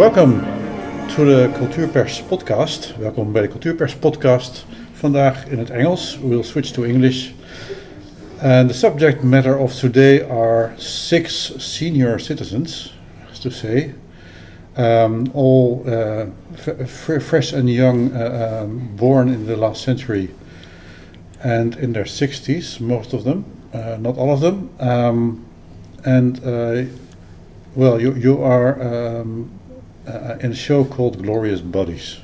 Welcome to the Cultuurpers podcast. Welkom bij de Cultuurpers podcast. Vandaag in het Engels. We'll switch to English. And the subject matter of today are six senior citizens, to say, um, all uh, fresh and young, uh, um, born in the last century, and in their 60s, most of them, uh, not all of them. Um, and uh, well, you you are um, uh, in a show called Glorious Bodies.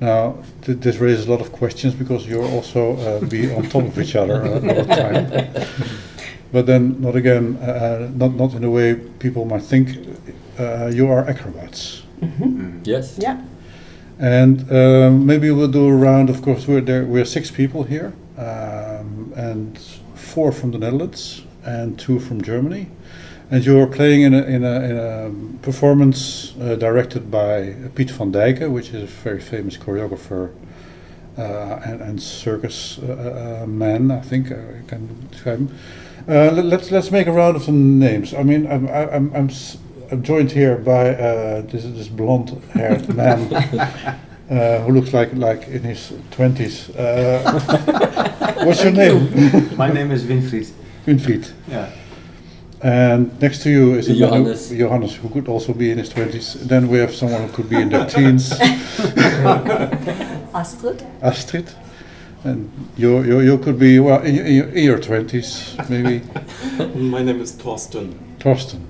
Now, th- this raises a lot of questions because you're also uh, be on top of each other uh, all the time. But then, not again, uh, not not in the way people might think. Uh, you are acrobats, Yes. Yeah. and um, maybe we'll do a round. Of course, we're there. We're six people here, um, and four from the Netherlands and two from Germany. And you were playing in a, in a, in a performance uh, directed by Piet van Dycke, which is a very famous choreographer uh, and, and circus uh, uh, man, I think I can describe him. Uh, let, let's let's make a round of some names. I mean, I'm I- I'm I'm, s- I'm joined here by uh, this this blonde-haired man uh, who looks like like in his twenties. Uh, what's your name? My name is Winfried. Winfried. Yeah. And next to you is a man who- Johannes. Johannes, who could also be in his 20s. Then we have someone who could be in their teens, Astrid. Astrid. And you, you, you could be, well, in, your- in, your, in your 20s, maybe, My name is Thorsten. Thorsten.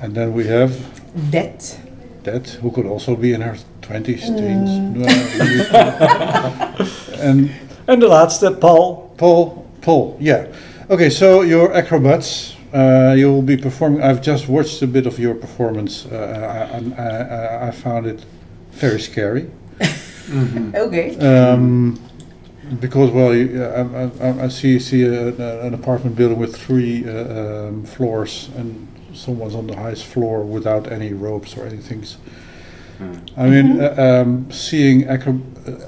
And then we have Det. Det, who could also be in her 20s, mm. teens. Well, and En de laatste, uh, Paul. Paul, Paul, yeah. Okay, so you're acrobats. Uh, you will be performing. I've just watched a bit of your performance, uh, and I, I, I found it very scary. Okay. Um, because well, you, I, I, I see see a, a- an apartment building with three uh, um, floors, and someone's on the highest floor without any ropes or anything. I mean, uh, um, seeing acro-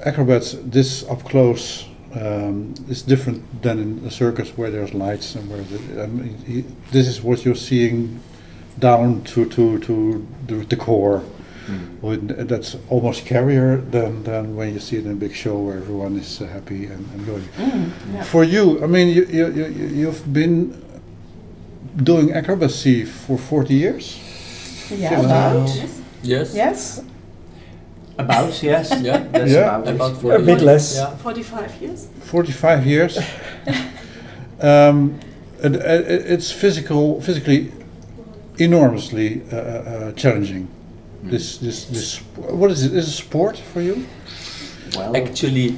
acrobats this up close um, is different than in a circus where there's lights and where the, I mean, he, this is what you're seeing down to to to the, the core. When- that's almost scarier than, than when you see it in a big show where everyone is uh, happy and, and going. yeah. For you, I mean, you, you, you, you- you've been doing acrobacy for 40 years? Yeah, about. Yes. Yes. About, yes. Yeah. That's Yeah. about, it. About A bit less. Yeah. 45 years? 45 years. um, and, uh, it's physical, physically enormously uh, uh, challenging. This, this, this, what is it? Is it sport for you? Well, Actually,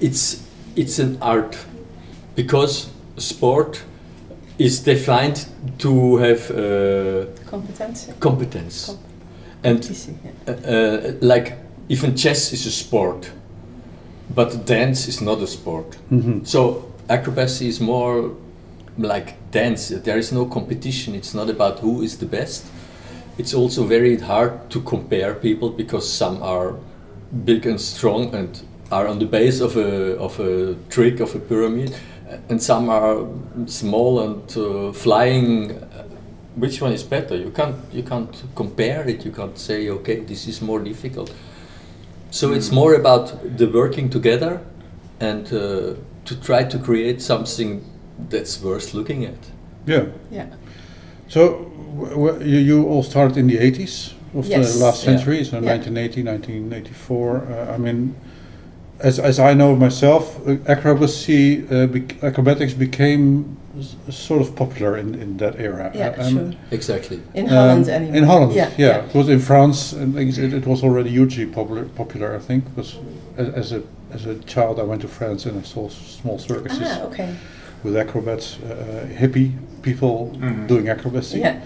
it's it's an art because sport is defined to have uh, Competentie. competence, Com- and uh, uh, like even chess is a sport, but dance is not a sport. Mhm. So acrobacy is more like dance. There is no competition. It's not about who is the best. It's also very hard to compare people because some are big and strong and are on the base of a of a trick of a pyramid, and some are small and uh, flying. Which one is better? You can't you can't compare it. You can't say okay, this is more difficult. So it's more about the working together and uh, to try to create something that's worth looking at. Yeah. Yeah. So w- w- you, you all started in the 80s of Yes. the last Yeah. century, so Yeah. 1980, 1984. Uh, I mean, as, as I know myself, uh, acrobacy, uh, bec- acrobatics became s- sort of popular in, in that era. Yeah, Uh, um, sure. Exactly. In um, Holland anyway. In Holland, yeah. yeah. Because in France, and things, it, it was already hugely popular, popular I think, because as, as a as a child I went to France and I saw small circuses Ah, okay. with acrobats, uh, hippie people Mhm. doing acrobacy. Yeah.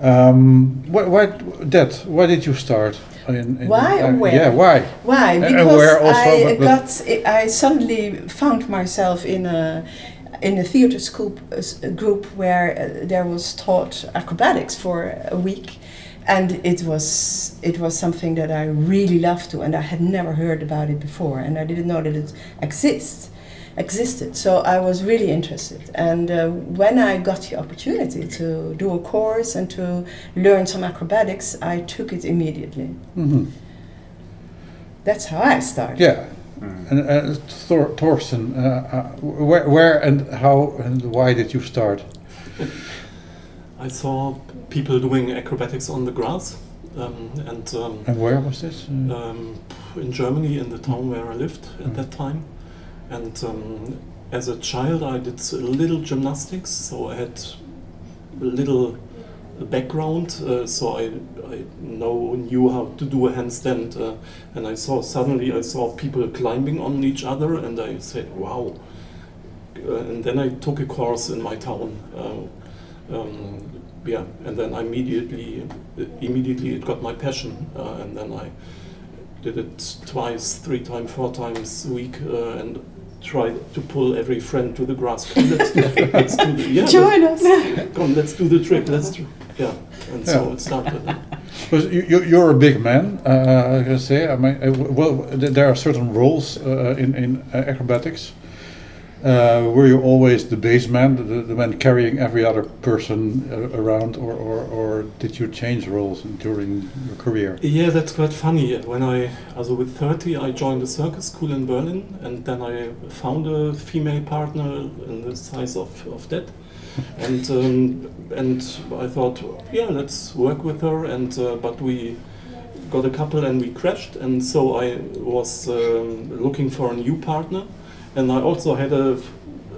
Um, why, why, Det, why did you start? In, in, Why uh, where? Yeah, why? Why? And Because also, I but- but- got, I suddenly found myself in a in a theater school uh, s- group where uh, there was taught acrobatics for a week, and it was it was something that I really loved to, and I had never heard about it before, and I didn't know that it exists. Existed. So I was really interested. And uh, when I got the opportunity to do a course and to learn some acrobatics, I took it immediately. hmm That's how I started. Yeah. And uh, Thor, Thorsten, uh, uh, where, where and how and why did you start? I saw people doing acrobatics on the grass, um, and um, And where was this? Um, in Germany, in the town where I lived at that time. And um, as a child, I did a little gymnastics, so I had a little background, uh, so I, I know knew how to do a handstand. Uh, and I saw suddenly I saw people climbing on each other, and I said, "Wow!" Uh, and then I took a course in my town. Uh, um, yeah, and then I immediately, immediately it got my passion, uh, and then I did it twice, three times, four times a week, uh, and tried to pull every friend to the grass. Come, let's, let's do the, yeah, Join us. let's- come, let's do the trick. Let's do, yeah, and so Yeah. it started. Because you, you- you're a big man, uh, I can say. I mean, uh, well, there are certain roles uh, in in uh, acrobatics. Uh, were you always the base man, the, the man carrying every other person uh, around, or, or, or did you change roles during your career? Yeah, that's quite funny. When I, also with 30, I joined a circus school in Berlin, and then I found a female partner in the size of, of that. and um, and I thought, yeah, let's work with her. And uh, but we got a couple and we crashed, and so I was um, looking for a new partner, and I also had a,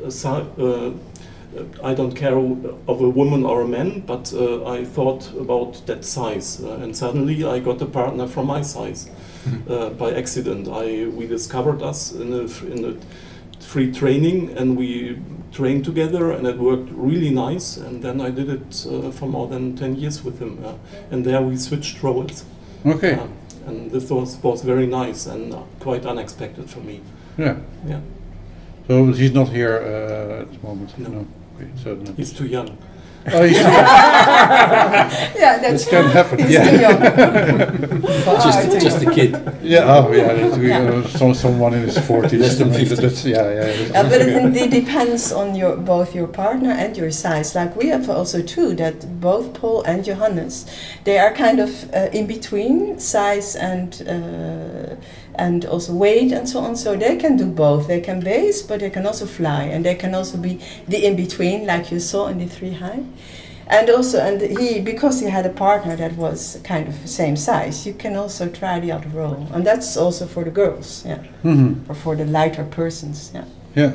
a uh, I don't care of a woman or a man, but uh, I thought about that size, uh, and suddenly I got a partner from my size uh, by accident. I we discovered us in a in a free training, and we trained together, and it worked really nice. And then I did it uh, for more than ten years with him, uh, and there we switched roles. Okay, Uh, and this was, was very nice and quite unexpected for me. yeah. Yeah, So he's not here uh, at the moment. No. Okay, so no. he's too young. Oh, he's Yeah, that's This can happen. He's Yeah. too young. Just, too just a kid. Yeah, oh yeah, that's, we, uh, so, someone in his 40s. Less than 50. That's, yeah, yeah. that's- Yeah, but it indeed depends on your both your partner and your size. Like we have also too that both Paul and Johannes, they are kind of uh, in between size and uh, and also weight and so on. So they can do both. They can base, but they can also fly, and they can also be the in between, like you saw in the three high. And also, and he because he had a partner that was kind of the same size, you can also try the other role, and that's also for the girls, yeah, Mhm. or for the lighter persons, yeah. Yeah.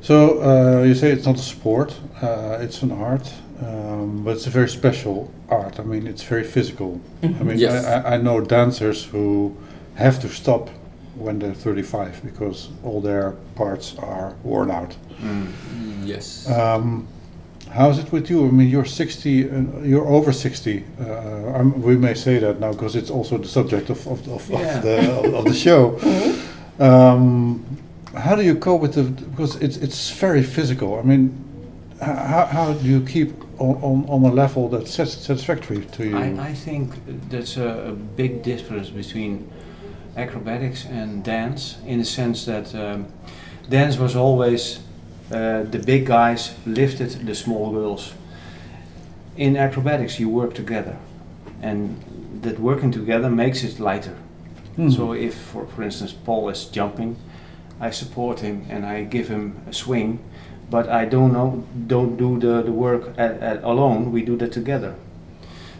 So uh, you say it's not a sport; uh, it's an art, um, but it's a very special art. I mean, it's very physical. I mean, Yes. I, I- I know dancers who have to stop when they're 35 because all their parts are worn out. Mm, Yes. Um, how's it with you? I mean, you're 60, uh, you're over 60. Uh, I'm, we may say that now because it's also the subject of, of, of, Yeah. of, the, of, the show. Um, how do you cope with the, because it's, it's very physical. I mean, how, how do you keep on, on, on a level that's satisfactory to you? I, I think that's a, a big difference between acrobatics and dance in the sense that um, dance was always uh, the big guys lifted the small girls. In acrobatics, you work together, and that working together makes it lighter. Hmm. So if, for, for instance, Paul is jumping, I support him and I give him a swing, but I don't know, don't do the, the work at, at alone. We do that together.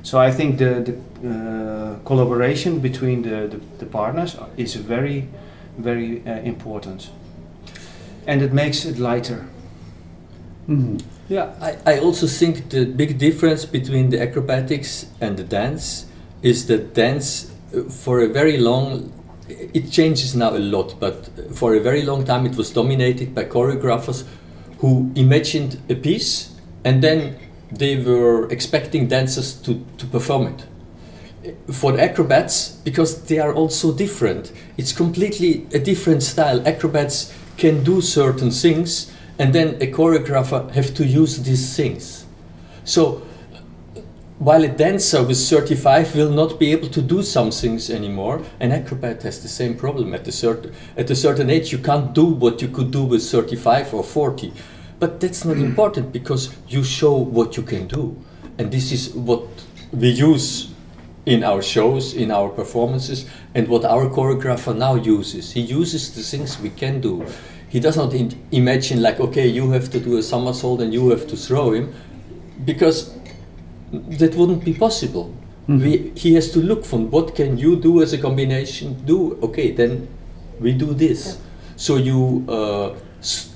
So I think the, the uh, collaboration between the, the, the partners is very, very uh, important, and it makes it lighter. Mhm. Yeah, I, I also think the big difference between the acrobatics and the dance is that dance, uh, for a very long, it changes now a lot, but for a very long time it was dominated by choreographers who imagined a piece and then they were expecting dancers to, to perform it. For the acrobats, because they are also different, it's completely a different style. Acrobats can do certain things and then a choreographer have to use these things. So while a dancer with 35 will not be able to do some things anymore, an acrobat has the same problem. At a, certain, at a certain age, you can't do what you could do with 35 or 40. But that's not important because you show what you can do. And this is what we use in our shows, in our performances, and what our choreographer now uses. He uses the things we can do. He does not in- imagine, like, okay, you have to do a somersault and you have to throw him, because that wouldn't be possible. We, he has to look from what can you do as a combination do okay then we do this so you uh,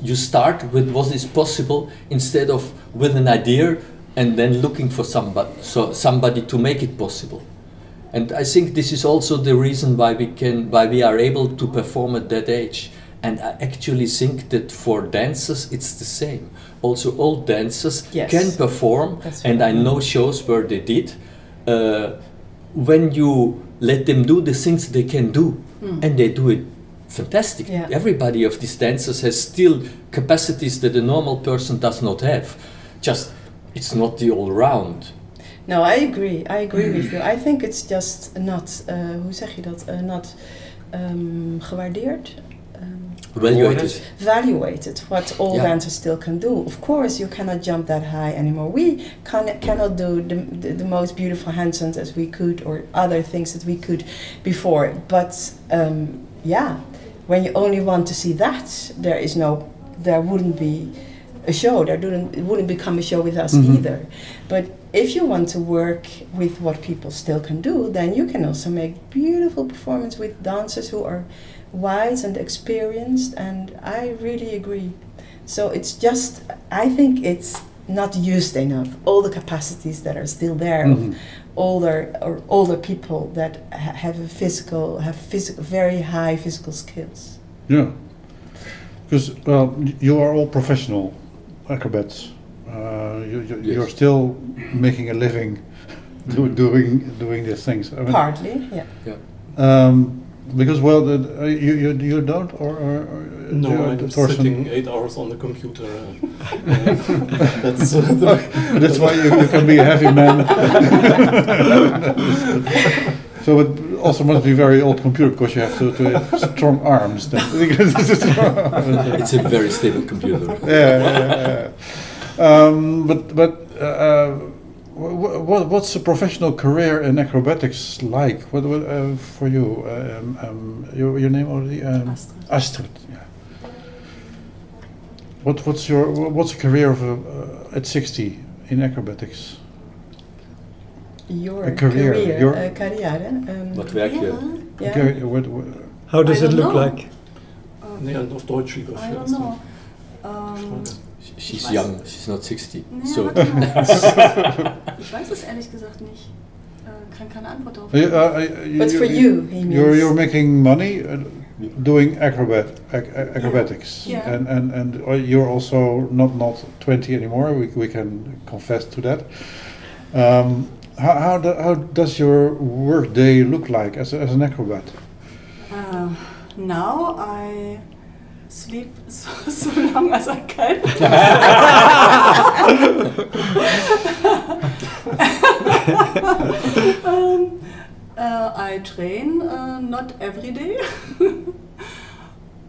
you start with what is possible instead of with an idea and then looking for somebody so somebody to make it possible and I think this is also the reason why we can why we are able to perform at that age. And I actually think that for dancers it's the same. Also old dancers Yes. can perform That's and right. I know shows where they did. Uh, when you let them do the things they can do and they do it fantastic. Yeah. Everybody of these dancers has still capacities that a normal person does not have. Just it's not the all round. No, I agree. I agree with you. I think it's just not, uh, hoe zeg je dat, uh, not um, gewaardeerd. Evaluated. evaluated what all Yeah. dancers still can do. Of course, you cannot jump that high anymore. We can, cannot do the, the, the most beautiful handstands as we could, or other things that we could before. But um, yeah, when you only want to see that, there is no, there wouldn't be a show. There wouldn't, it wouldn't become a show with us Mhm. either. But if you want to work with what people still can do, then you can also make beautiful performance with dancers who are wise and experienced. And I really agree. So it's just, I think it's not used enough. All the capacities that are still there Mhm. of older or older people that ha- have a physical, have physical, very high physical skills. Yeah. Because, well, you are all professional acrobats. Uh, you, you, Yes. You're still making a living do, doing doing these things. I mean, Partly, yeah. Um, because, well, the, uh, you, you, you don't, or, or, or No, you- I'm Thorsten- sitting eight hours on the computer. Uh, uh, that's uh, the, That's why you, you can be a heavy man. so it also must be very old computer because you have to, to have strong arms. Then. It's a very stable computer. yeah, yeah, yeah. Um, but but uh, what, what what's a professional career in acrobatics like? What, what uh, for you? Um, um, your your name already? Um, Astrid. Astrid. Yeah. What what's your what's a career of a, uh, at sixty in acrobatics? Your A career, career, your- uh, carrière. Um, Wat werk je? Yeah. yeah. Okay, what, what, How does it look know. like? Uh, nee, auf Deutsch I don't know. Um, She's Was? young, she's not 60. nee, So warte mal. ich weiß es ehrlich gesagt nicht. Äh, kann keine Antwort darauf Uh, geben. uh, you- But for you, he you're means. you're making money uh, doing acrobat ac- ac- acrobatics, Yeah. and and and uh, you're also not not 20 anymore. We we can confess to that. Um, how how, do, how does your work day look like as a, as an acrobat? Uh, now I sleep so, so long as I can. um, uh, I train uh, not every day.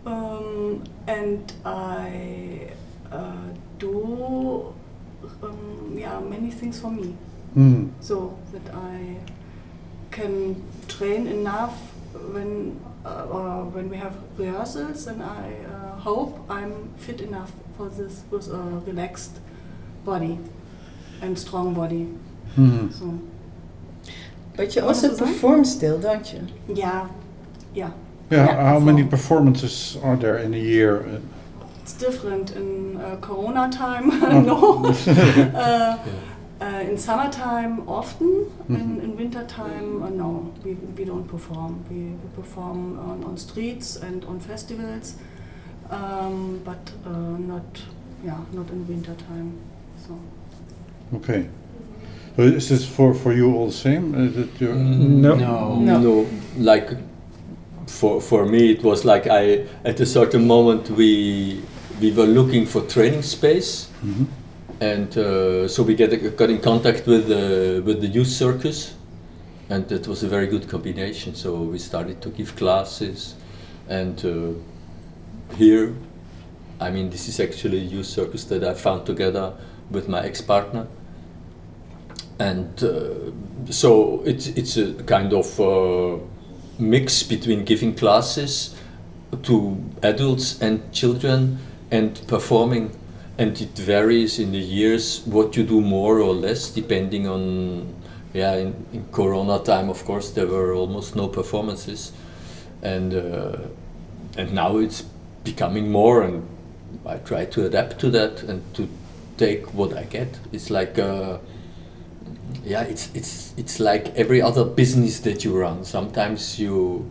um, and I uh, do um, yeah, many things for me Hmm. so that I can train enough when uh, or when we have rehearsals, and I uh, hope I'm fit enough for this with a relaxed body and strong body. Hmm. So But you also was the perform still, don't you? yeah, yeah, Yeah. Yeah, how many performances are there in a year? it's different in uh, Corona time. Oh. no. uh, uh, in summertime often, in, Mhm. in wintertime uh, no, we, we don't perform. We, we perform on, on streets and on festivals, um, but uh, not yeah not in wintertime. So Okay. So is this for for you all the same? Uh, that you're, No. no, No. no. Like for for me, it was like I at a certain moment we we were looking for training space, Mhm. And uh, so we get got in contact with uh, with the youth circus, and it was a very good combination. So we started to give classes, and uh, here, I mean, this is actually a youth circus that I found together with my ex-partner, and uh, so it's it's a kind of uh, mix between giving classes to adults and children and performing and it varies in the years what you do more or less depending on yeah in, in corona time of course there were almost no performances. And uh, and now it's becoming more and i try to adapt to that and to take what i get. It's like uh, yeah it's it's it's like every other business that you run. Sometimes you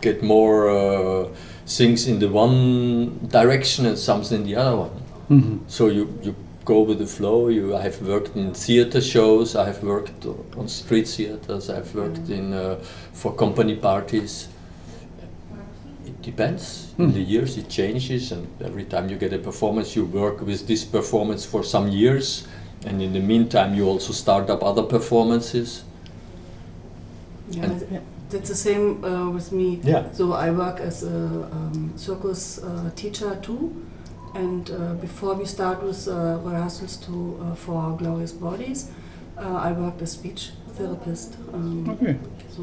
get more uh, things in the one direction and something in the other one Mhm. so you, you go with the flow. You I have worked in theater shows. I have worked on street theaters. I've worked in uh, for company parties. It depends. In the years, it changes, and every time you get a performance, you work with this performance for some years, and in the meantime, you also start up other performances. Yeah, And- that's the same uh, with me. Yeah. So I work as a um, circus uh, teacher too, and uh, before we start with uh, rehearsals to uh, for Glorious Bodies, uh, I worked as speech therapist. Um, Okay. So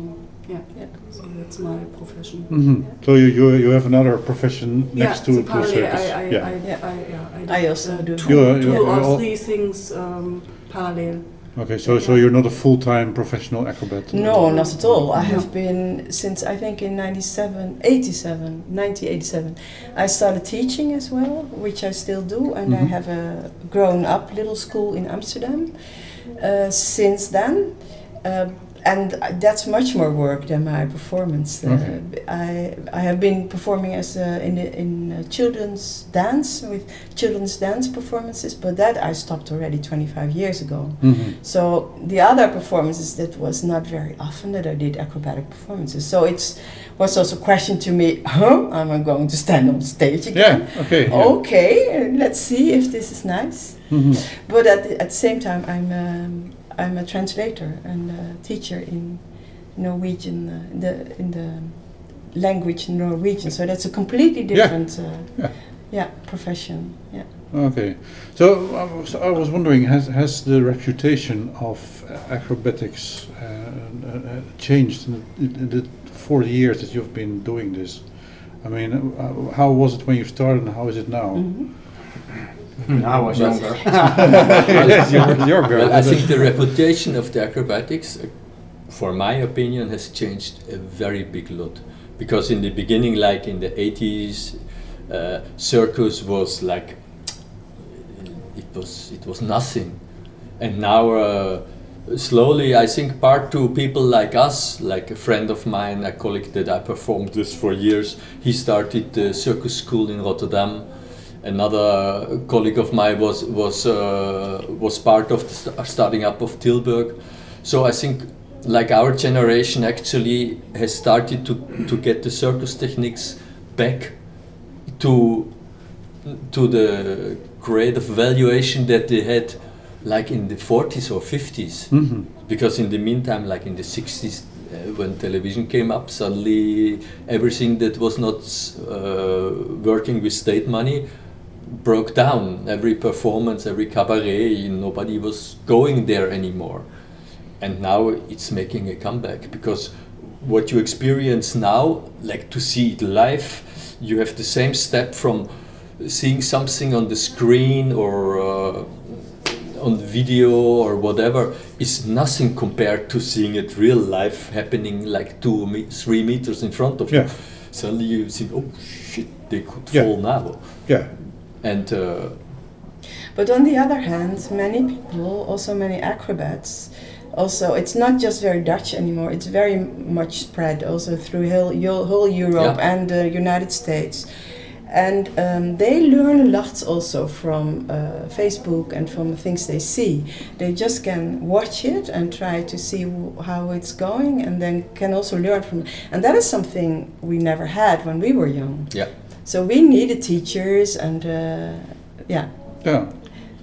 yeah, Yeah. so that's my profession. hmm So you, you you have another profession next yeah, to, so to parallel, circus. I, I, yeah. I, Yeah. I, yeah, I did, also uh, do. two, You're- two you're or three things um, parallel. Okay. So so you're not a full time professional acrobat. No, not at all. I have been since I think in 97, 87, 1987. I started teaching as well, which I still do, and I Mhm. have a grown up little school in Amsterdam uh, since then. Uh, and that's much more work than my performance. Uh, I I have been performing as a, in the, in uh, children's dance with children's dance performances, but that I stopped already 25 years ago. hmm So the other performances that was not very often that I did acrobatic performances. So it's was also a question to me, huh? Am I going to stand on stage again? Yeah. Okay. Okay, uh, let's see if this is nice. Mhm. But at the, at the same time, I'm um, I'm a translator and a teacher in Norwegian uh, in the in the language Norwegian. So that's a completely different uh, Yeah. yeah, profession. Yeah. Okay. So I was, I was wondering, has has the reputation of uh, acrobatics uh, uh, uh, changed in the, in the 40 years that you've been doing this? I mean, uh, how was it when you started, and how is it now? Mhm. When I was But- younger. Yes, you're, you're good. Well, I think the reputation of the acrobatics, uh, for my opinion, has changed a very big lot. Because in the beginning, like in the 80s, uh, circus was like it was it was nothing, and now uh, slowly, I think part two people like us, like a friend of mine, a colleague that I performed this for years, he started the circus school in Rotterdam another colleague of mine was was uh, was part of the st- starting up of Tilburg. So I think like our generation actually has started to to get the circus techniques back to to the grade of valuation that they had like in the 40s or 50s Mhm. because in the meantime like in the 60s uh, when television came up suddenly everything that was not uh, working with state money broke down every performance every cabaret nobody was going there anymore and now it's making a comeback because what you experience now like to see it live you have the same step from seeing something on the screen or uh, on video or whatever is nothing compared to seeing it real life happening like two me- three meters in front of Yeah. you suddenly you think oh shit they could Yeah. fall now Yeah. And uh, But on the other hand, many people, also many acrobats, also it's not just very Dutch anymore. It's very much spread also through whole, whole Europe Yeah. and the United States, and um, they learn a lot also from uh, Facebook and from the things they see. They just can watch it and try to see w- how it's going, and then can also learn from. It. And that is something we never had when we were young. yeah So we needed teachers and uh, yeah. Yeah.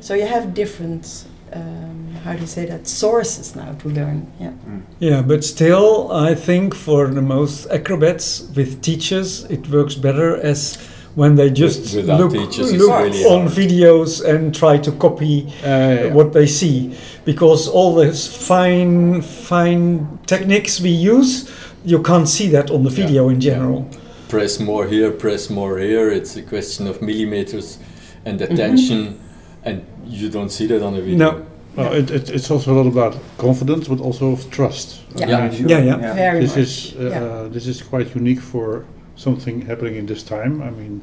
So you have different, um, how do you say that, sources now to learn. Yeah. Yeah, but still, I think for the most acrobats with teachers, it works better as when they just Without look, teachers, look really on hard. videos and try to copy Uh, yeah. what they see, because all these fine, fine techniques we use, you can't see that on the Yeah, video in yeah. General. press more here, press more here. It's a question of millimeters and attention, and you don't see that on a video. No, Well, it, it, it's also a lot about confidence, but also of trust. Yeah. Yeah. Sure, Yeah, yeah. Very this much. is uh, yeah. this is quite unique for something happening in this time. I mean,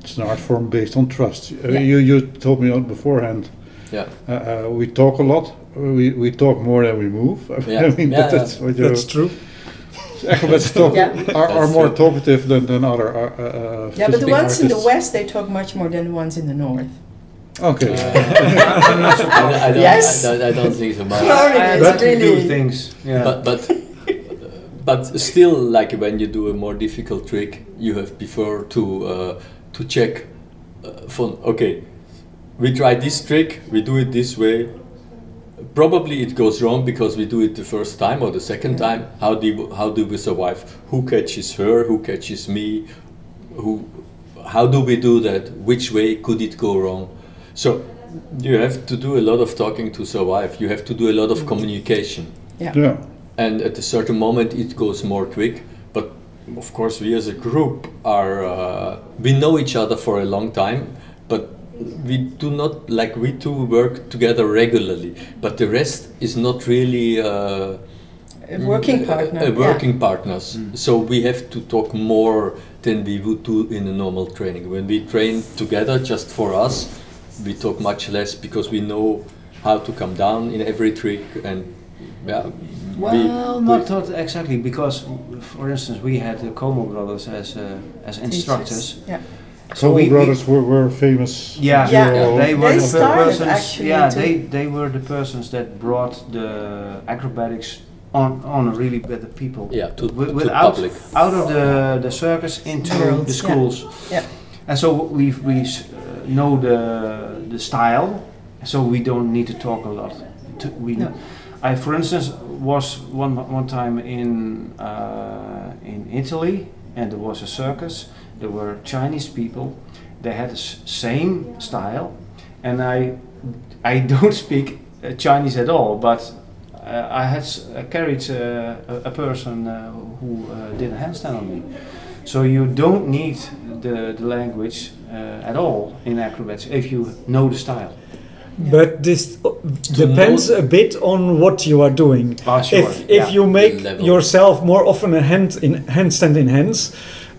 it's an art form based on trust. Uh, Yeah. You you told me beforehand. Yeah. Uh, uh, we talk a lot. We, we talk more than we move. Yeah. I mean, Yeah, that, that's what that's true. Acrobats talk Yeah. are, are more talkative than, than other. Uh, uh, Yeah, but the visiting ones in the west they talk much more than the ones in the north. Okay. I, I don't, Yes. I, don't, I don't think so much. Sorry, I it's like to do things. Yeah. But but but still, like when you do a more difficult trick, you have before to uh, to check. Uh, for okay, we try this trick, we do it this way. Probably it goes wrong because we do it the first time or the second time. How do how do we survive? Who catches her? Who catches me? Who? How do we do that? Which way could it go wrong? So you have to do a lot of talking to survive. You have to do a lot of communication Yeah. yeah. and at a certain moment it goes more quick but of course we as a group are uh, we know each other for a long time but we do not like we two work together regularly but the rest is not really uh, A working partner. uh, yeah. working partners so we have to talk more than we would do in a normal training when we train together just for us we talk much less because we know how to come down in every trick and yeah Well, we- not tot- exactly, because, for instance, we had the Como brothers as uh, as Teachers. instructors. Yeah. So Coen we- we- brothers were, were famous. Yeah, Yeah. duo. they were They the started persons. actually Yeah, to- they they were the persons that brought the acrobatics on on a really better people. yeah to, Wi- to without public out of the the circus into World, the schools. Yeah. And so we we uh, know the the style, so we don't need to talk a lot. To, we, No. I, for instance, was one one time in uh, in Italy, and there was a circus. There were Chinese people. They had the same style, and I I don't speak uh, Chinese at all, but. Uh, I had uh, carried uh, a, a person uh, who uh, did a handstand on me. So you don't need the, the language uh, at all in acrobats if you know the style. But this depends a bit on what you are doing. Ah, sure. If if yeah. you make yourself more often a hand in handstand in hands,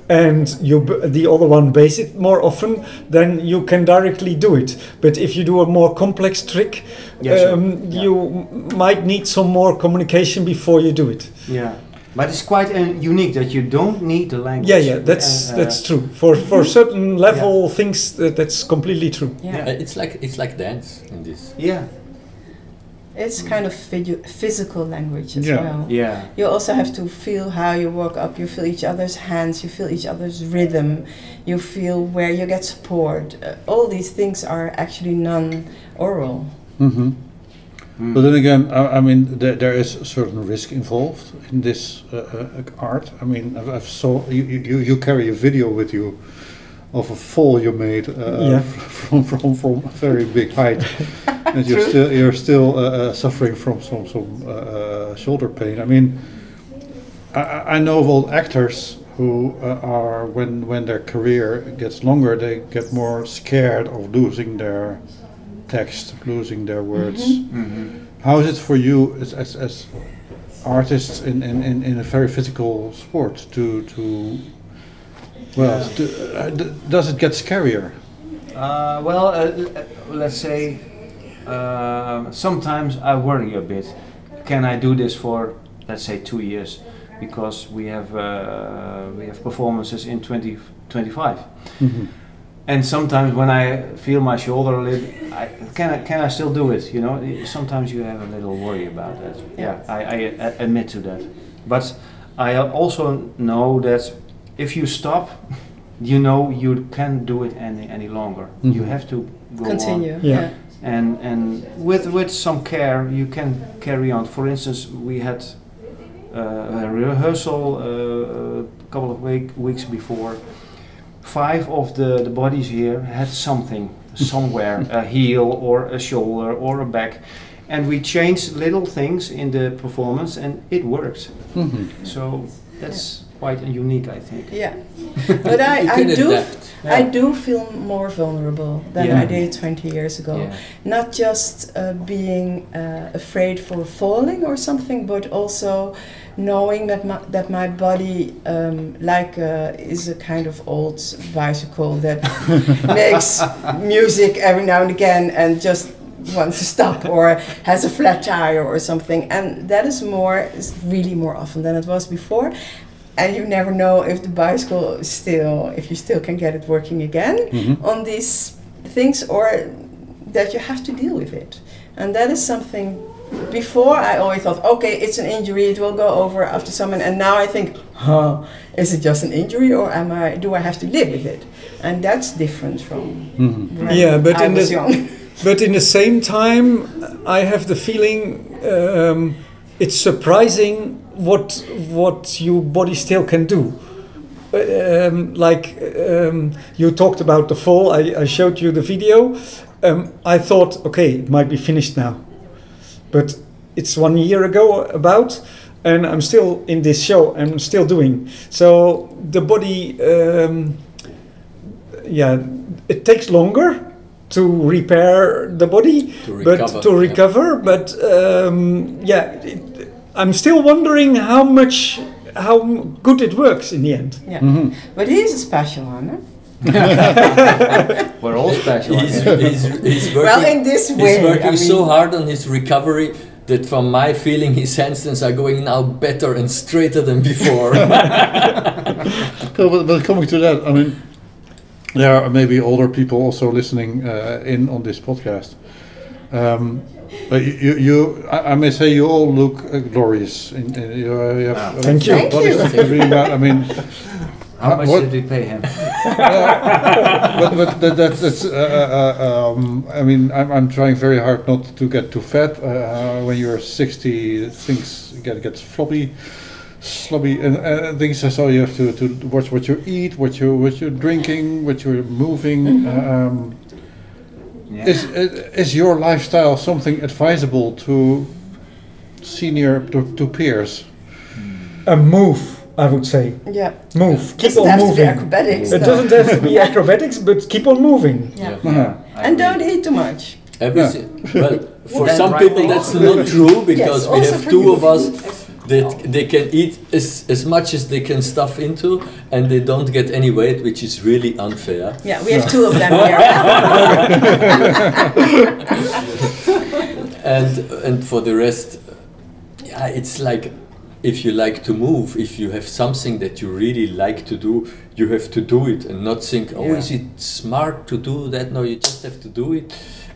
and you b- the other one base it more often, then you can directly do it. But if you do a more complex trick, Yeah, sure. um, Yeah. you m- might need some more communication before you do it. yeah, but it's quite uh, unique that you don't need the language. Yeah, yeah, that's Uh, that's true. For for certain level things, that, that's completely true. Yeah. Uh, it's like it's like dance in this Yeah, It's kind of physi- physical language as Yeah. well. yeah, You also have to feel how you walk up. You feel each other's hands. You feel each other's rhythm. You feel where you get support. Uh, all these things are actually non-oral. Mm-hmm. Mm. But then again, I, I mean, there, there is a certain risk involved in this uh, uh, art. I mean, I've, I've saw you, you, you carry a video with you of a fall you made uh, Yeah. from from from a very big height, and you're still you're still uh, uh, suffering from some some uh, uh, shoulder pain. I mean, I, I- I know of old actors who uh, are when when their career gets longer, they get more scared of losing their text, losing their words. Mhm. How is it for you as, as, as artists in, in, in, in a very physical sport to, to well, Yeah. to, uh, d- does it get scarier? Uh, well, uh, uh, let's say uh, sometimes I worry a bit. Can I do this for, let's say, two years? Because we have uh, we have performances in 2025. Mhm. And sometimes when I feel my shoulder a little, I, can I can I still do it? You know, sometimes you have a little worry about that. Yeah. I, I a- admit to that. But I also know that if you stop, you know you can't do it any any longer. You Mhm. have to go Continue. on. Yeah. and and with with some care you can carry on. For instance, we had uh, a rehearsal uh, a couple of week, weeks before. Five of the, the bodies here had something somewhere, a heel or a shoulder or a back, and we changed little things in the performance, and it worked. Mhm. So that's quite unique, I think. Yeah, but I, I do adapt. I do feel more vulnerable than Yeah. I did 20 years ago. Yeah. Not just uh, being uh, afraid for falling or something, but also knowing that my, that my body, um, like, uh, is a kind of old bicycle that makes music every now and again and just wants to stop or has a flat tire or something. And that is more, is really more often than it was before and you never know if the bicycle is still if you still can get it working again Mhm. on these things or that you have to deal with it and that is something before i always thought okay it's an injury it will go over after someone and now i think huh is it just an injury or am i do i have to live with it and that's different from Mhm. when Yeah, but i in was the- young But in the same time, I have the feeling um, it's surprising what what your body still can do. Um, like um, you talked about the fall, I, I showed you the video. Um, I thought, okay, it might be finished now, but it's one year ago about, and I'm still in this show. I'm still doing so. The body, um, yeah, it takes longer to repair the body, To but recover, to yeah. recover. But um, yeah, it, I'm still wondering how much, how good it works in the end. yeah Mhm. but he's a special one huh? We're all special. He's, he's, he's working, well in this way he's working I so hard on his recovery that from my feeling his handstands are going now better and straighter than before. So, but, but coming to that, I mean, there are maybe older people also listening uh, in on this podcast. Um, but you, you, you I, I may say, you all look uh, glorious. In, in, you, uh, you have, Ah. uh, Thank you. Thank you. really ma- I mean, How much what- did we pay him? but, but that, that, that's, uh, uh, um, I mean, I'm, I'm trying very hard not to get too fat. Uh, when you're 60, things get gets floppy, sloppy, and uh, things. So you have to, to watch what you eat, what you what you're drinking, what you're moving. Um, Yeah. is, is is your lifestyle something advisable to senior to, to peers? A move, I would say. yeah Move. Keep doesn't on have to be moving. acrobatics It no. doesn't have to be acrobatics, but keep on moving. yeah. Uh-huh. And don't eat too much Everything. Well, for some right people that's not true because we have two of us that they can eat as, as much as they can stuff into and they don't get any weight, which is really unfair. yeah we have two of them here and and for the rest yeah it's like if you like to move if you have something that you really like to do you have to do it and not think oh Yeah. is it smart to do that no you just have to do it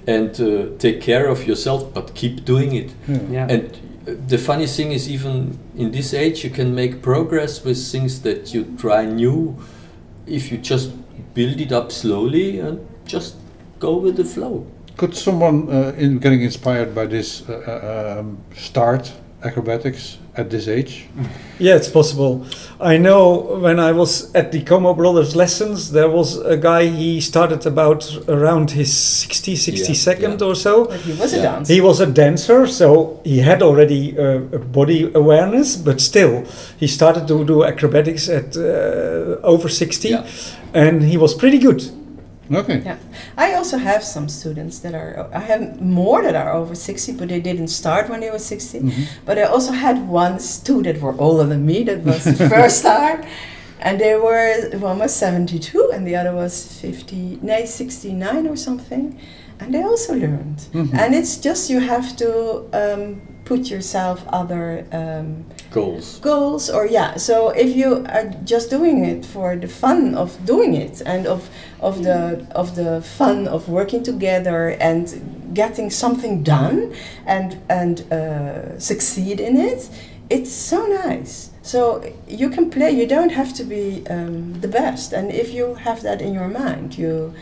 and uh, take care of yourself but keep doing it Yeah. and uh, the funny thing is even in this age you can make progress with things that you try new. If you just build it up slowly and just go with the flow. Could someone uh, in getting inspired by this uh, uh, um, start acrobatics at this age? Yeah, it's possible. I know when I was at the Como Brothers lessons, there was a guy, he started about around his 60, 62nd yeah. or so. but he was a dancer He was a dancer, so he had already uh, a body awareness, but still, he started to do acrobatics at uh, over 60, Yeah. and he was pretty good. Okay. Yeah, I also have some students that are. I have more that are over sixty, but they didn't start when they were 60 But I also had one two that were older than me. That was the first time, and they were one was seventy-two and the other was fifty, no, sixty-nine or something, and they also learned. And it's just you have to um, put yourself other. Um, goals goals or yeah so if you are just doing it for the fun of doing it and of of the of the fun of working together and getting something done and and uh, succeed in it it's so nice so you can play you don't have to be um, the best and if you have that in your mind you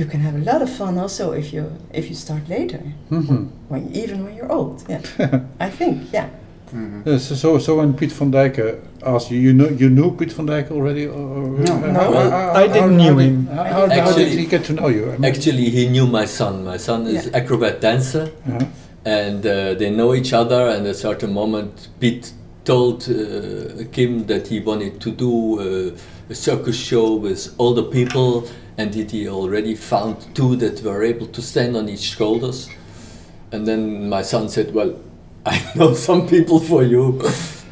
you can have a lot of fun also if you if you start later, hmm when even when you're old. Yeah, I think. Yeah. Mhm. Uh, so, so, so when Piet van Dycke asked you, you know, you knew Piet van Dycke already? Or, or- No. how- No. how- I didn't how- knew how him. How, how, how did he get to know you? I mean- Actually, he knew my son. My son is Yeah. acrobat dancer, Uh-huh. and uh, they know each other. And at a certain moment, Piet told uh, Kim that he wanted to do uh, a circus show with older people, and that he already found two that were able to stand on each shoulders. And then my son said, "Well, I know some people for you,"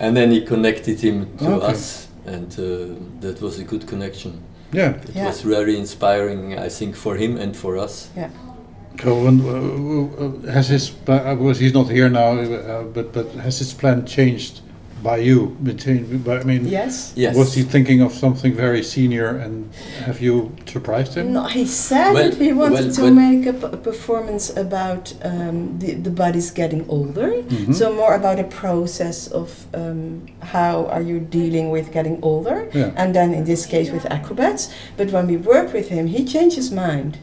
and then he connected him to Okay. us, and uh, that was a good connection. Yeah. It Yeah. was very inspiring, I think, for him and for us. Yeah. So when, uh, uh, has his plan, uh, because he's not here now, uh, but but has his plan changed by you? Between, by, I mean, Yes. Yes. was he thinking of something very senior, and have you surprised him? No, he said Well- that he wanted well, to well- make a, p- a performance about um, the, the body's getting older. Mhm. So more about a process of um, how are you dealing with getting older, Yeah. and then in this case with acrobats. But when we worked with him, he changed his mind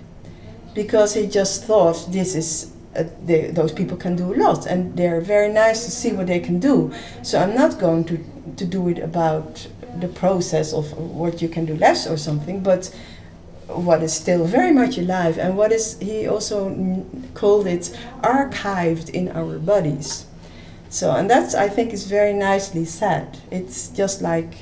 because he just thought this is. Uh, they, those people can do a lot, and they're very nice to see what they can do. So I'm not going to to do it about the process of what you can do less or something, but what is still very much alive and what is he also called it archived in our bodies. So and that's i think is very nicely said. It's just like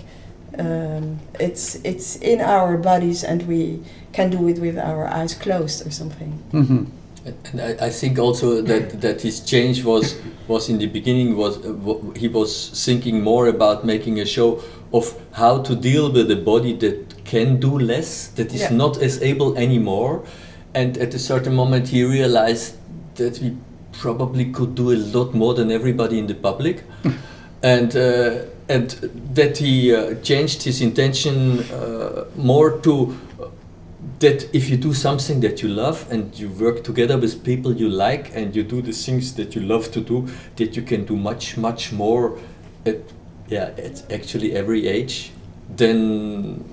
um, it's it's in our bodies and we can do it with our eyes closed or something. Hmm And I, I think also that, that his change was was in the beginning was uh, he was thinking more about making a show of how to deal with a body that can do less, that is Yeah. not as able anymore, and at a certain moment he realized that we probably could do a lot more than everybody in the public, and uh, and that he uh, changed his intention uh, more to that if you do something that you love and you work together with people you like and you do the things that you love to do that you can do much much more at yeah at actually every age than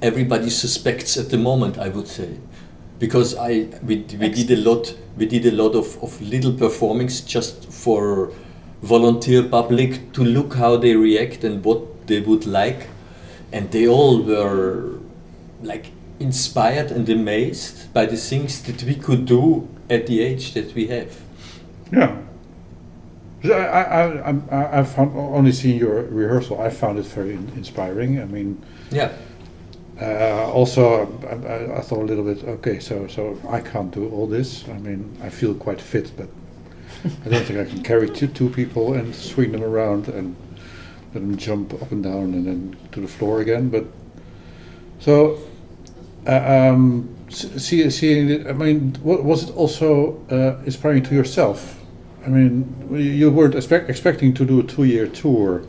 everybody suspects at the moment i would say. Because i we, we did a lot we did a lot of, of little performings just for volunteer public to look how they react and what they would like. And they all were like inspired and amazed by the things that we could do at the age that we have. Yeah. I, I, I, I, I've found, only seen your rehearsal. I found it very in- inspiring. I mean, Yeah, uh, also I, I, I thought a little bit. Okay, so so I can't do all this. I mean, I feel quite fit, but I don't think I can carry two two people and swing them around and let them jump up and down and then to the floor again. But so. Uh, um, s- see, seeing it, I mean, wa- was it also uh, inspiring to yourself? I mean, you weren't expect, expecting to do a two-year tour,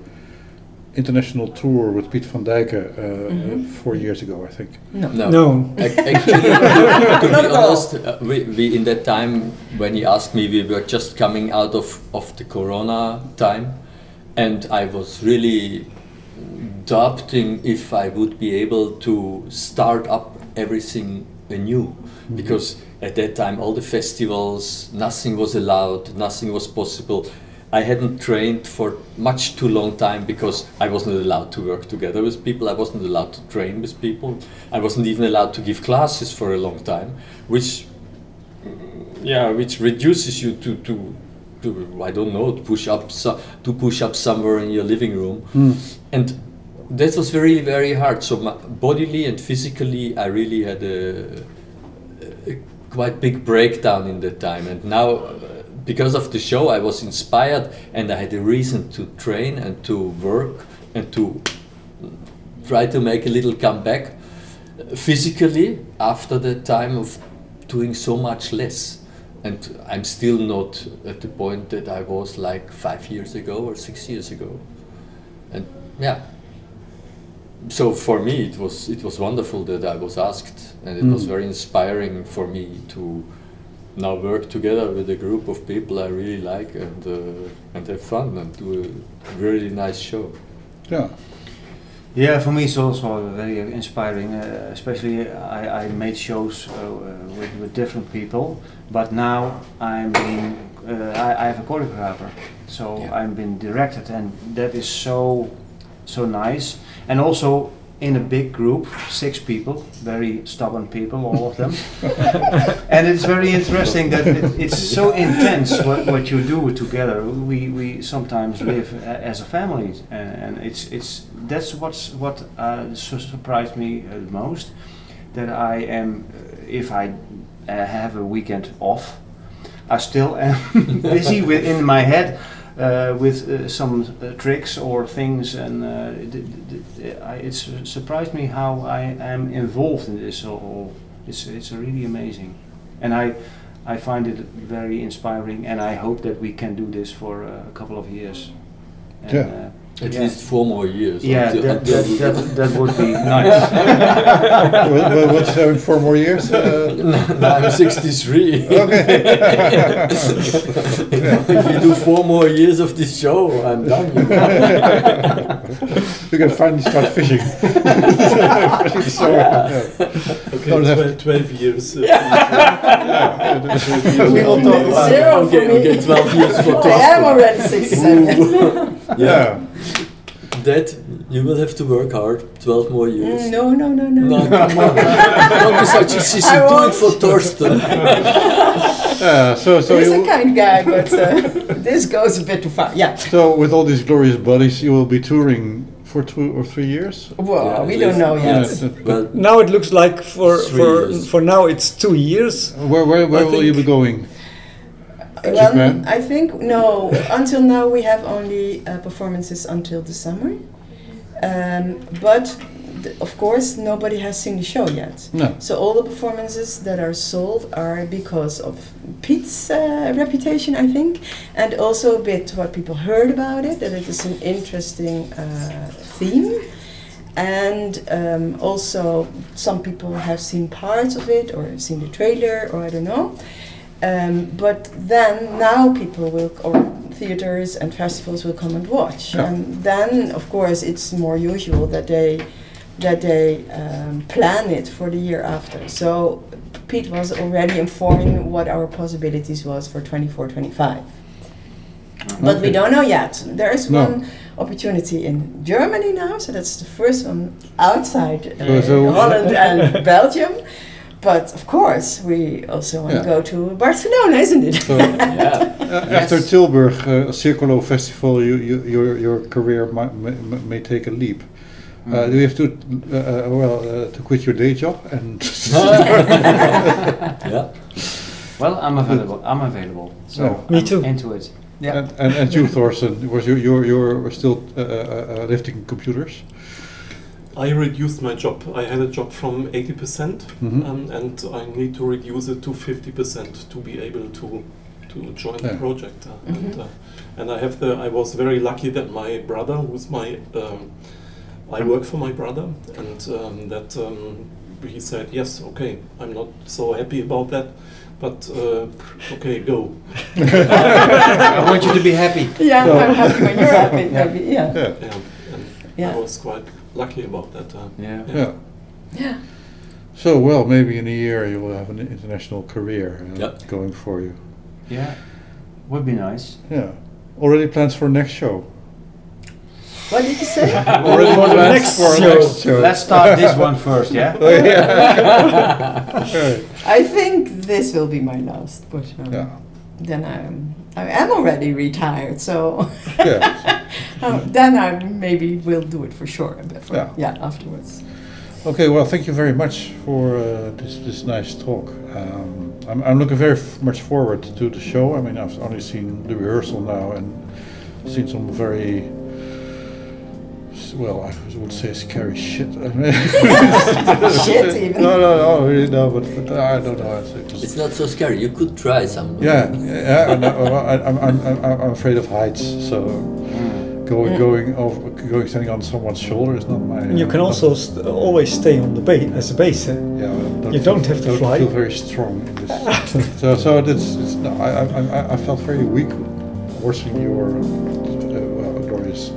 international tour with Piet van Dycke uh, Mhm. four years ago, I think. no no. No. Actually, to be honest, uh, we, we in that time when he asked me, we were just coming out of, of the Corona time, and I was really doubting if I would be able to start up everything anew, because at that time all the festivals, nothing was allowed, nothing was possible. I hadn't trained for much too long time because I wasn't allowed to work together with people. I wasn't allowed to train with people. I wasn't even allowed to give classes for a long time, which yeah, which reduces you to to, to I don't know to push up so, to push up somewhere in your living room, hmm. and that was very very hard. So bodily and physically, I really had a, a quite big breakdown in that time. And now, uh, because of the show, I was inspired and I had a reason to train and to work and to try to make a little comeback physically after the time of doing so much less. And I'm still not at the point that I was like five years ago or six years ago. And yeah. So for me, it was it was wonderful that I was asked, and it was Mm. very inspiring for me to now work together with a group of people I really like and uh, and have fun and do a really nice show. Yeah. Yeah, for me it's also very inspiring. Uh, especially I, I made shows uh, uh, with, with different people, but now I'm being uh, I, I have a choreographer, so Yeah. I'm being directed, and that is so so nice. And also in a big group, six people, very stubborn people, all of them. and it's very interesting that it, it's so intense what, what you do together. We, we sometimes live a, as a family, and, and it's it's that's what's what uh, su- surprised me uh, most. That I am, uh, if I uh, have a weekend off, I still am busy within my head with uh, some uh, tricks or things, and uh, d- d- d- I, it's surprised me how I am involved in this. All it's it's really amazing, and I I find it very inspiring, and I hope that we can do this for uh, a couple of years. And, Yeah. At Yeah. least four more years. yeah, until- that, until that, that, that would be nice. well, well, what's uh, in four more years? Uh, No, I'm 63. okay. if you do four more years of this show, I'm done. you can finally start fishing. so, yeah. Okay, Don't have- 12, 12 years. uh, Yeah, that's- We will talk about Zero for okay, me. okay, 12 years for I am already 67. Yeah. That you will have to work hard. 12 more years. Mm, no, no, no, no. No, come on. Don't be such a sissy. Do it for Thorsten. Yeah, so so He's a kind guy, but uh, this goes a bit too far. Yeah. so with all these Glorious Bodies, you will be touring for two or three years. Well, Yeah, we don't know yet. that- Well, Now it looks like for for years. for now it's two years. where where, where I will you be going? Well, Japan? I think no. Until now, we have only uh, performances until the summer. Um, but of course, nobody has seen the show yet. No. So all the performances that are sold are because of Piet's uh, reputation, I think, and also a bit what people heard about it. That it is an interesting uh, theme. And um, also, some people have seen parts of it or seen the trailer, or I don't know. Um, but then now people will, or theaters and festivals will come and watch, Yeah. and then of course it's more usual that they that they um, plan it for the year after. So Piet was already informing what our possibilities was for 24, 25. But we don't know yet. There is No. one opportunity in Germany now, so that's the first one outside uh, so- Holland and Belgium. But of course, we also want Yeah. to go to Barcelona, isn't it? So yeah. uh, after Tilburg uh, Circolo Festival, you, you, your your career might, may, may take a leap. Uh, do you have to uh, uh, well uh, to quit your day job and yeah. Well, I'm available. I'm available. So Yeah. Me I'm too. Into it. Yeah. and, and, and you Thorsten, was you you're, you're still uh, uh, uh, lifting computers? I reduced my job. I had a job from 80%, Mhm. um, and I need to reduce it to 50% to be able to to join the project. Uh, and, Mhm. uh, and I have the. I was very lucky that my brother, who's my, um, I work for my brother, and um, that um, he said yes, okay. I'm not so happy about that, but uh, okay, go. I want you to be happy. yeah, So- I'm happy when you're happy. Yeah. Maybe, yeah. Yeah, Yeah, and Yeah. I was quite lucky about that. Uh, Yeah. yeah. Yeah. So well, maybe in a year you will have an international career uh, Yep. going for you. Yeah. Would be nice. Yeah. Already plans for next show. What did you say? Already For the plans next for show. next show. Let's start this one first, yeah? Oh, yeah. Okay. I think this will be my last, but um, Yeah. then I'm I am already retired, so Yeah. um, then I maybe will do it for sure. For, Yeah. yeah. afterwards. Okay, well, thank you very much for uh, this this nice talk. Um, I'm, I'm looking very f- much forward to the show. I mean, I've only seen the rehearsal now and seen some very, s- well, I would say scary shit. Shit, even. No, no, no, really, no, but, but I don't know. It's, it's, It's not so scary. You could try some. yeah, yeah, I know, I, I'm, I'm, I'm, I'm afraid of heights, so going, going over, going standing on someone's shoulder is not my. You can not- also st- always stay on the base as a base. Eh? Yeah, I You don't have to don't fly. feel very strong in this. so, so it's, it's no, I, I, I, I felt very weak watching your uh, well, glorious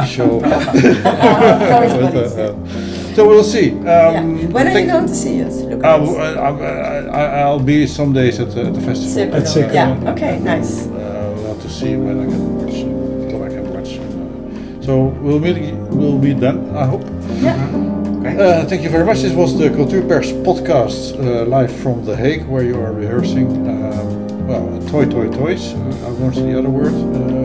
show. How is But, body? uh, uh, so we'll see. Um, yeah. When are thank- you going to see us? Look Uh, at w- us. uh, I, will be some days at the, at the festival. Circolo. At Circolo. Yeah. Okay. Nice. Uh, we'll have to see when I can watch. What I can watch. So we'll meet. We'll meet then. I hope. Yeah. Okay. Uh, thank you very much. This was the Cultuurpers podcast uh, live from The Hague, where you are rehearsing. Um, well, toy, toy, toys. Uh, I'm going to the other word, uh, which we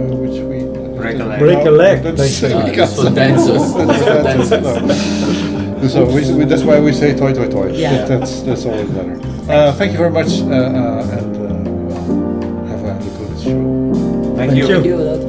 Break a leg. Break a leg, That's- they say. That's for dancers. That's for dancers. So we, we, that's why we say toy, toy, toy. Yeah. That, that's that's always better. Uh, thank you very much, uh, uh, and uh, have a good show. Thank Thank you. you. Thank you.